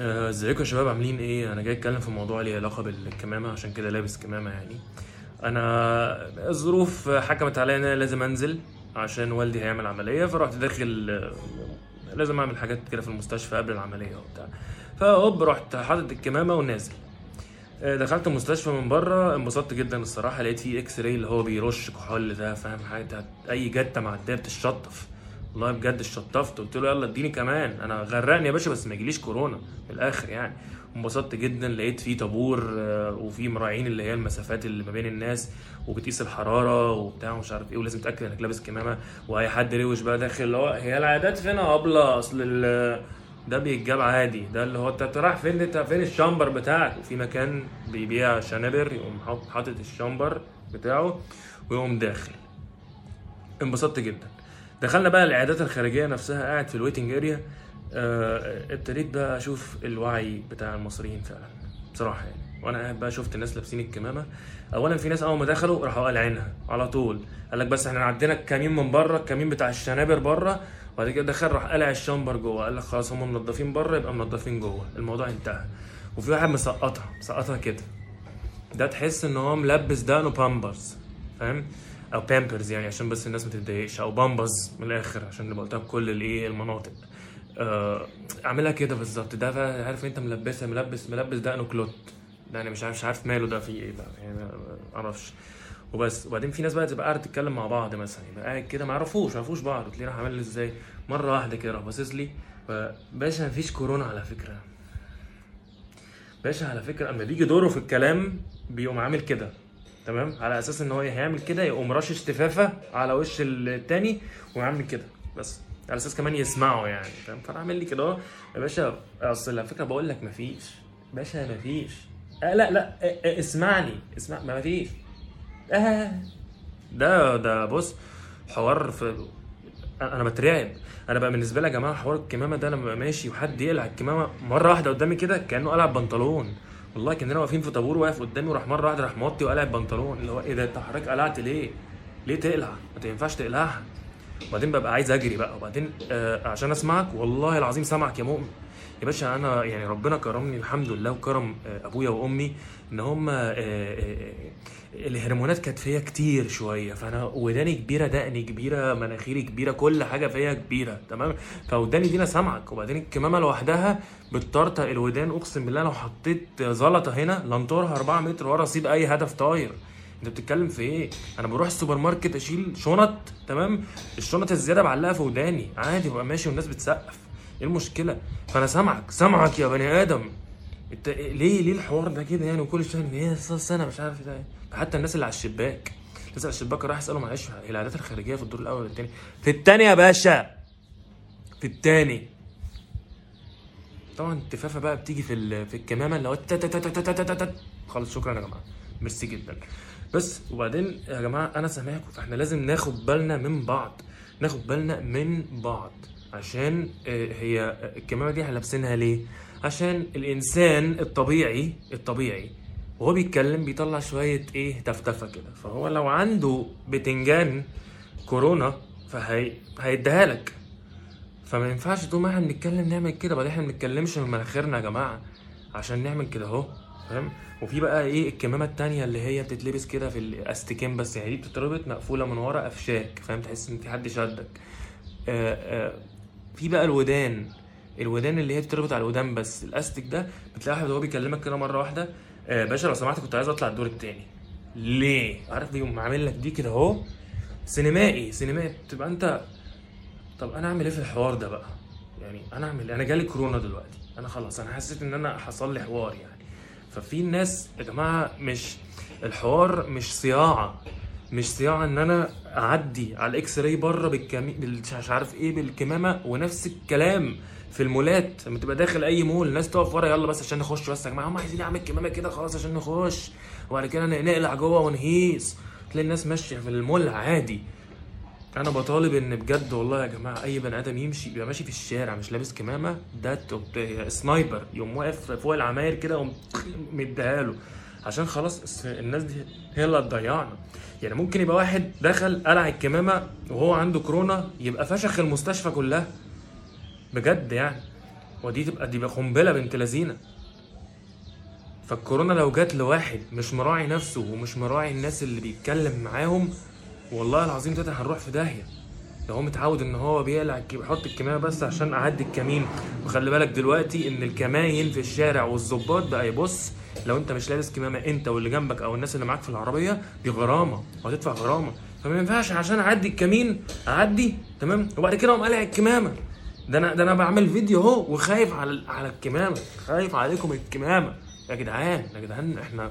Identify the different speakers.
Speaker 1: آه، ازيكم يا شباب؟ عاملين إيه؟ أنا جاي اتكلم في موضوع ليه علاقة بالكمامة عشان كده لابس كمامة يعني. أنا الظروف حكمت عليا إن أنا لازم انزل عشان والدي هيعمل عملية فرحت داخل لازم اعمل حاجات كده في المستشفى قبل العملية وبتاع. فهوب رحت حاطط الكمامة ونازل. آه، دخلت المستشفى من بره انبسطت جدا الصراحة. لقيت فيه إكس راي اللي هو بيرش كحول ده فاهم؟ حاجة أي جتة معدية بتتشطف والله بجد اتشطفت. قلت له يلا اديني كمان. أنا غرقني يا باشا بس ما يجيليش كورونا في الآخر يعني. انبسطت جدا لقيت فيه طابور آه، وفي مراعين اللي هي المسافات اللي ما بين الناس وبتقيس الحرارة وبتاع ومش عارف إيه ولازم تتأكد انك لابس كمامة وأي حد روش بقى داخل. اللي هو هي العيادات فين يا أبلة أصل ده بيتجاب عادي. ده اللي هو انت رايح فين؟ انت فين الشامبر بتاعك؟ وفي مكان بيبيع شنابر يقوم حاط- حاطط الشامبر بتاعه ويقوم داخل. انبسطت جدا. دخلنا بقى العيادات الخارجية نفسها قاعد في ال waiting area آه ابتديت بقى أشوف الوعي بتاع المصريين فعلا بصراحة يعني. وأنا قاعد بقى شفت الناس لابسين الكمامة. اولا في ناس أول ما دخلوا راحوا قالعينها على طول. قال لك بس إحنا عندنا الكمين من بره الكمين بتاع الشنابر بره. وبعد كده دخل راح قلع الشامبر جوه. قال لك خلاص هم منضفين بره يبقى منضفين جوه. الموضوع انتهى. وفي واحد مسقطها مسقطها كده. ده تحس إن هو ملبس دقنه بامبرز فاهم؟ أو بامبرز يعني عشان بس الناس ما تتضايقش أو بامبرز من الآخر عشان نبقى قلتها بكل الإيه المناطق. آه، أعملها كده بالظبط. ده بقى عارف أنت ملبسها ملبس ملبس دقنه كلوت. ده أنا مش عارف مش عارف ماله ده فيه إيه بقى يعني ما أعرفش. وبس. وبعدين في ناس بقى تبقى قاعدة تتكلم مع بعض مثلا يبقى قاعد كده ما يعرفوش ما يعرفوش بعض تلاقيه راح عامل إزاي. مرة واحدة كده راح باصص لي باشا مفيش كورونا على فكرة. باشا على فكرة أما بيجي دوره في الكلام بيقوم عامل كده. تمام؟ على أساس إن هو هيعمل كده يقوم رشش تفافه على وش التاني ويعمل كده بس. على أساس كمان يسمعه يعني فاهم فانا عامل لي كده أهو. يا باشا أصل على فكرة بقول لك مفيش. باشا مفيش. آه لا لا آه آه اسمعني اسمع ما مفيش. آه ده ده بص حوار في أنا بترعب. أنا بقى بالنسبة لي يا جماعة حوار الكمامة ده ببقى ماشي وحد يقلع الكمامة مرة واحدة قدامي كده كأنه قلع بنطلون. والله كاننا واقفين في طابور واقف قدامي وراح مرة واحدة راح موطي وقلع البنطلون اللي هو إيه ده أنت حضرتك قلعت ليه؟ ليه تقلع؟ ما ينفعش تقلعها وبعدين ببقى عايز اجري بقى. وبعدين آه عشان اسمعك والله العظيم سامعك يا مؤمن. يا باشا أنا يعني ربنا كرمني الحمد لله وكرم آه أبويا وأمي إن هم آه آه الهرمونات كانت فيا كتير شوية. فأنا وداني كبيرة دقني كبيرة مناخيري كبيرة كل حاجة فيا كبيرة تمام؟ فوداني دي أنا سامعك. وبعدين الكمامة لوحدها بتطرطق الودان أقسم بالله لو حطيت زلطة هنا لنطورها 4 متر ورا أصيب أي هدف طاير. انت بتتكلم في إيه؟ أنا بروح السوبر ماركت اشيل شنط تمام؟ الشنط الزيادة بعلقها في وداني. عادي ببقى ماشي والناس بتسقف. إيه المشكلة؟ فانا سامعك سامعك يا بني آدم. انت ليه ليه الحوار ده كده يعني؟ وكل شوية إيه سنة مش عارف ده حتى الناس اللي على الشباك. الناس على الشباك راح يسالوا معلش هي العادات الخارجية في الدور الأول ولا الثاني في الثاني يا باشا. في الثاني طبعا التفافة بقى بتيجي في في الكمامة اللي هو. خلاص شكرا يا جماعة. ميرسي جدا. بس وبعدين يا جماعة أنا سامعكم. فاحنا لازم ناخد بالنا من بعض. ناخد بالنا من بعض. عشان آه، هي الكمامه دي إحنا لابسينها ليه؟ عشان الإنسان الطبيعي الطبيعي وهو بيتكلم بيطلع شوية إيه تفتفه كده. فهو لو عنده بتنجان كورونا فهي لك. فما ينفعش طول ما إحنا بنتكلم نعمل كده. بعدين إحنا ما بنتكلمش من مناخيرنا يا جماعة. عشان نعمل كده أهو. فاهم؟ وفي بقى إيه الكمامة التانية اللي هي بتتلبس كده في الاستيكين بس يعني دي بتتربط مقفولة من ورا قفشاك فاهم؟ تحس إن في حد شدك. آه آه في بقى الودان. الودان اللي هي بتربط على الودان بس. الأستيك ده بتلاقي واحد وهو بيكلمك كده مرة واحدة آه باشا لو سمحت كنت عايز أطلع الدور التاني ليه؟ عارف بيقوم عامل لك دي كده أهو؟ سينمائي سينمائي. تبقى أنت طب أنا أعمل إيه في الحوار ده بقى؟ يعني أنا أعمل أنا جالي كورونا دلوقتي. أنا خلاص أنا حسيت إن أنا حصل لي حوار يعني. ففي ناس يا جماعة مش الحوار مش صياعة. مش صياعة إن أنا أعدي على ال X-ray بره بالكمي بال- مش عارف إيه بالكمامة ونفس الكلام في المولات. لما تبقى داخل أي مول الناس تقف ورا يلا بس عشان نخش بس يا جماعة. هم عايزين نعمل كمامة كده خلاص عشان نخش. وبعد كده نقلع جوه ونهيس تلاقي الناس ماشية في المول عادي. أنا بطالب ان بجد والله يا جماعة اي بني آدم يمشي يبقى ماشي في الشارع مش لابس كمامة ده ت- sniper يقوم واقف فوق العماير كده يقوم مديها له. عشان خلاص الناس دي هي اللي هتضيعنا. يعني ممكن يبقى واحد دخل قلع الكمامة وهو عنده كورونا يبقى فشخ المستشفى كلها. بجد يعني. ودي تبقى دي قنبلة بنت لذينة. فالكورونا لو جت لواحد مش مراعي نفسه ومش مراعي الناس اللي بيتكلم معاهم والله العظيم ده هنروح في داهية. ده هو متعود إن هو بيقلع بيحط الكمامة بس عشان أعدي الكمين. وخلي بالك دلوقتي إن الكماين في الشارع والظباط بقى يبص. لو أنت مش لابس كمامة أنت واللي جنبك أو الناس اللي معاك في العربية دي غرامة. وهتدفع غرامة. فما ينفعش عشان أعدي الكمين أعدي تمام؟ وبعد كده أقوم قالع الكمامة. ده أنا ده أنا بعمل فيديو أهو وخايف على على الكمامة. خايف عليكم الكمامة. يا جدعان يا جدعان إحنا